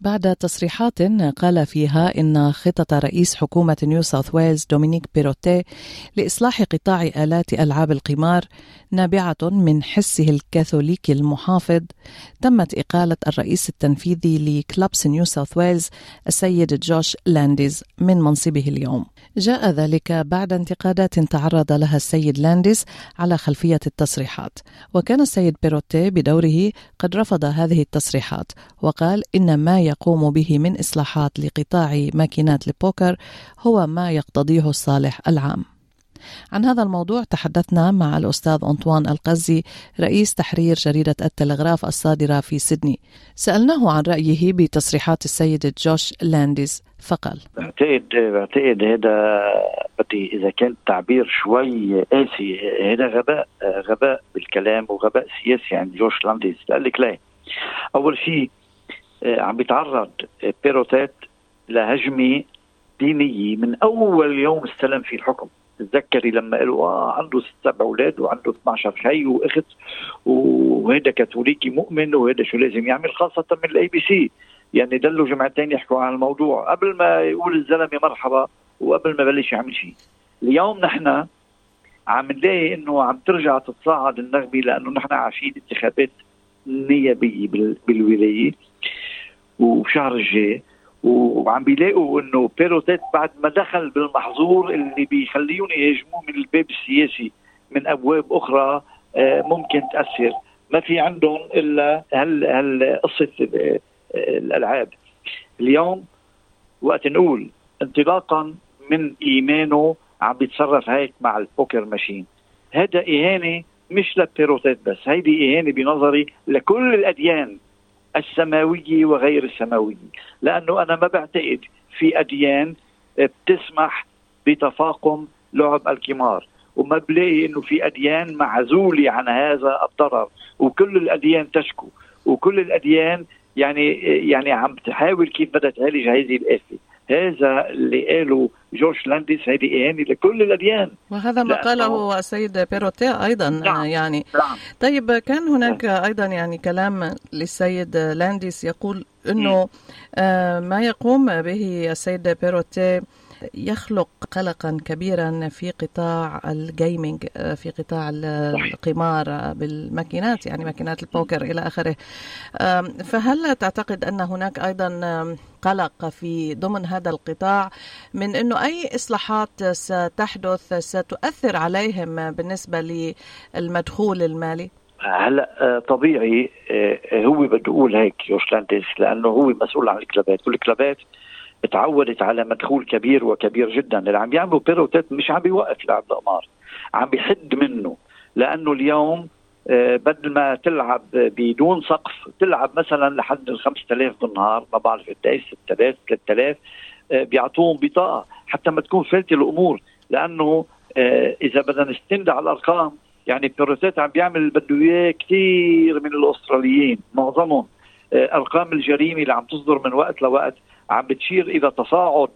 بعد تصريحات قال فيها إن خطط رئيس حكومة نيو ساوث ويلز دومينيك بيروتي لإصلاح قطاع آلات ألعاب القمار نابعة من حسه الكاثوليكي المحافظ. تمت إقالة الرئيس التنفيذي ل Clubs نيو ساوث ويلز السيد جوش لانديز من منصبه اليوم. جاء ذلك بعد انتقادات تعرض لها السيد لانديز على خلفية التصريحات. وكان السيد بيروتي بدوره قد رفض هذه التصريحات وقال إن ما يقوم به من إصلاحات لقطاع ماكينات البوكر هو ما يقتضيه الصالح العام. عن هذا الموضوع تحدثنا مع الأستاذ أنطوان القزي رئيس تحرير جريدة التلغراف الصادرة في سيدني. سألناه عن رأيه بتصريحات السيد جوش لانديز فقال بعتقد بعتقد هذا بدي إذا كان تعبير شوي قاسي هذا غباء غباء بالكلام وغباء سياسي عند جوش لانديز. لك ليه أول شيء عم بيتعرض بيروتات لهجمة دينية من أول يوم استلم في الحكم. تتذكري لما قالوا آه عنده ست سبع أولاد وعنده 12 خي وأخت وهذا كاثوليكي مؤمن وهذا شو لازم يعمل خاصة من ال ABC يعني دلوا جمعتين يحكوا عن الموضوع. قبل ما يقول الزلمة مرحبا وقبل ما بلش يعمل شيء. اليوم نحن عم نلاقي إنه عم ترجع تتصاعد النغمة لأنه نحن عايشين انتخابات نيابية بالولاية. وشهر الجاي وعم بيلاقوا إنه بيروتيت بعد ما دخل بالمحظور اللي بيخليهم يهاجموه من الباب السياسي من أبواب أخرى آه، ممكن تأثر. ما في عندهم إلا هل هل قصة الألعاب. اليوم وقت نقول انطلاقا من إيمانه عم بيتصرف هيك مع البوكر ماشين. هذا إهانة مش للبيروتات بس هيدي إهانة بنظري لكل الأديان. السماويه وغير السماويه لأنه أنا ما بعتقد في أديان بتسمح بتفاقم لعب القمار وما بلاقي إنه في أديان معزولة عن هذا الضرر. وكل الأديان تشكو. وكل الأديان يعني يعني عم تحاول كيف بدها تعالج هذه الآفة. هذا اللي قاله جورج لانديس هذه إهانة لكل الأديان وهذا ما قاله السيد بيروتي أيضا نعم. يعني نعم. طيب كان هناك أيضا يعني كلام للسيد لانديس يقول أنه آه، ما يقوم به السيد بيروتي يخلق قلقا كبيرا في قطاع الجيمنج في قطاع القمار بالماكينات يعني ماكينات البوكر إلى آخره فهل تعتقد أن هناك أيضا قلق في ضمن هذا القطاع من إنه أي إصلاحات ستحدث ستؤثر عليهم بالنسبة للمدخول المالي؟ هلا طبيعي هو بده يقول هيك يوشلانديس لأنه هو مسؤول عن الكلابات والكلابات تعودت على مدخول كبير وكبير جدا. اللي عم بيعملوا بيروتات مش عم بيوقف لعب القمار عم بيحد منه. لأنه اليوم آه، بدل ما تلعب بدون سقف تلعب مثلا لحد ال 5000 بالنهار ما بعرف قديش 6000 3000 بيعطوهم بطاقة حتى ما تكون فلتة الأمور. لأنه آه، إذا بدنا نستند على الأرقام يعني بيروتات عم بيعمل بده إياه كثير من الأستراليين معظمهم. آه، أرقام الجريمة اللي عم تصدر من وقت لوقت عم بتشير إلى تصاعد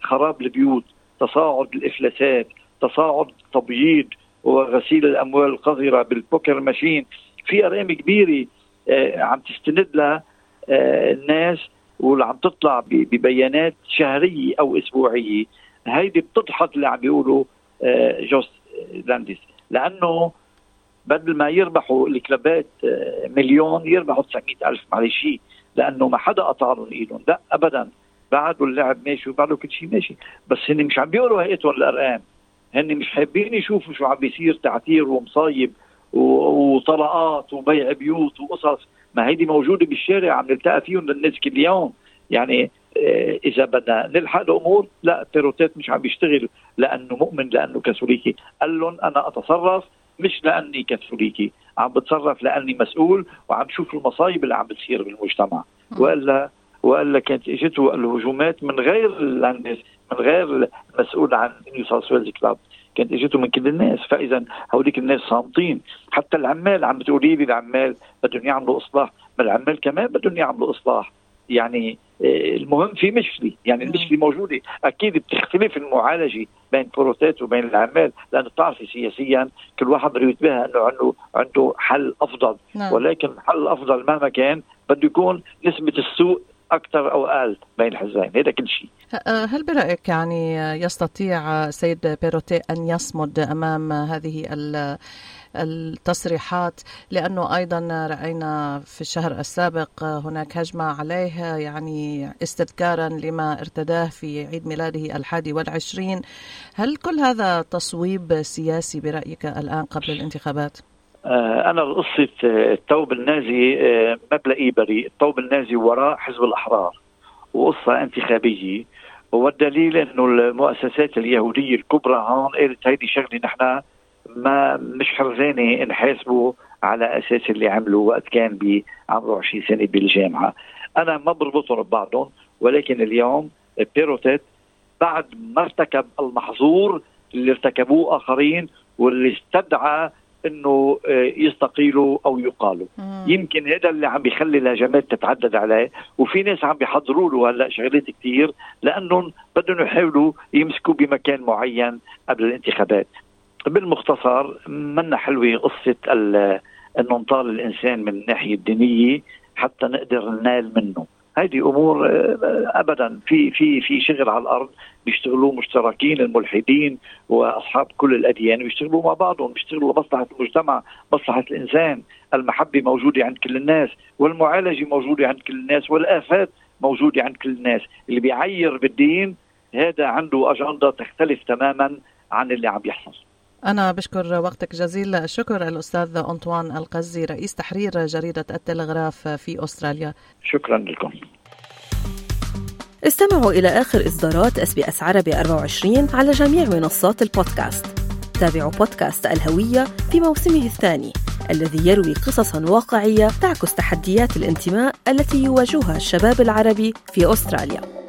خراب البيوت تصاعد الإفلاسات تصاعد تبييض وغسيل الأموال القذرة بالبوكر ماشين. في أرقام كبيرة آه، عم تستند لها آه، الناس واللي عم تطلع ببيانات شهرية أو أسبوعية. هيدي بتضحك اللي عم بيقولوا آه، جوس لانديس لأنه بدل ما يربحوا الكلابات مليون يربحوا 900 ألف. معلش لأنه ما حدا قطع لهم إيدهم. لا ابدا. بعده اللعب ماشي وبعده كل شيء ماشي. بس هن مش عم بيقولوا هيئتهم الارقام هن مش حابين يشوفوا شو عم بيصير تعتير ومصايب وطلقات وبيع بيوت وقصص. ما هيدي موجودة بالشارع عم نلتقى فيهم للناس كل يوم. يعني آه، إذا بدنا نلحق الأمور لا بيروتات مش عم بيشتغل لأنه مؤمن لأنه كاثوليكي. قال لهم أنا أتصرف مش لأني كاثوليكي. عم بتصرف لأني مسؤول وعم بشوف المصايب اللي عم بتصير بالمجتمع. والا وإلا كانت اجته الهجومات من غير الناس من غير المسؤول عن نيو ساوث ويلز كلاب كانت إجته من كل الناس. فإذا هوليك الناس صامتين. حتى العمال عم بتقولي لي العمال بدهم يعملوا إصلاح. ما العمال كمان بدهم يعملوا إصلاح. يعني آه، المهم في مشكلة. يعني المشكلة موجودة. أكيد بتختلف المعالجة. بين بروتات وبين العمال لأنه بتعرفي سياسيا كل واحد بده ينتبه إنه عنده عنده حل أفضل نعم. ولكن الحل الافضل مهما كان بده يكون نسبة السوء أكثر أو أقل بين الحزبين هذا كل شيء. هل برأيك يعني يستطيع سيد بيروتي أن يصمد أمام هذه التصريحات؟ لأنه أيضا رأينا في الشهر السابق هناك هجمة عليه يعني استذكارا لما ارتداه في عيد ميلاده الحادي والعشرين. هل كل هذا تصويب سياسي برأيك الآن قبل الانتخابات؟ آه، أنا قصة الثوب النازي آه، ما بلاقيه بريء. الثوب النازي وراء حزب الأحرار وقصة انتخابية. والدليل إنه المؤسسات اليهودية الكبرى هون قالت هيدي شغلة نحن ما مش حرزانة نحاسبه على أساس اللي عمله وقت كان بعمره 20 سنة بالجامعة. أنا ما بربطهم ببعضهم ولكن اليوم بيروتيت بعد ما ارتكب المحظور اللي ارتكبوه آخرين واللي استدعى إنه آه، يستقيلوا أو يقالوا. مم. يمكن هذا اللي عم بيخلي الهجمات تتعدد عليه. وفي ناس عم بيحضروا له هلأ شغلات كثير لأنهم بدهم يحاولوا يمسكوا بمكان معين قبل الانتخابات. بالمختصر منا حلوة قصة انه نطال الإنسان من الناحية الدينية حتى نقدر ننال منه. هذه أمور آه، ابدا. في في في شغل على الأرض بيشتغلوا مشتركين الملحدين وأصحاب كل الأديان بيشتغلوا مع بعضهم بيشتغلوا لمصلحة المجتمع مصلحة الإنسان. المحبة موجودة عند كل الناس والمعالجة موجودة عند كل الناس والآفات موجودة عند كل الناس. اللي بيعير بالدين هذا عنده أجندة تختلف تماما عن اللي عم يحصل. أنا بشكر وقتك جزيل. الشكر الأستاذ أنطوان القزي رئيس تحرير جريدة التلغراف في أستراليا. شكرا لكم. استمعوا إلى آخر إصدارات SBS عربي 24 على جميع منصات البودكاست. تابعوا بودكاست الهوية في موسمه الثاني الذي يروي قصصا واقعية تعكس تحديات الانتماء التي يواجهها الشباب العربي في أستراليا.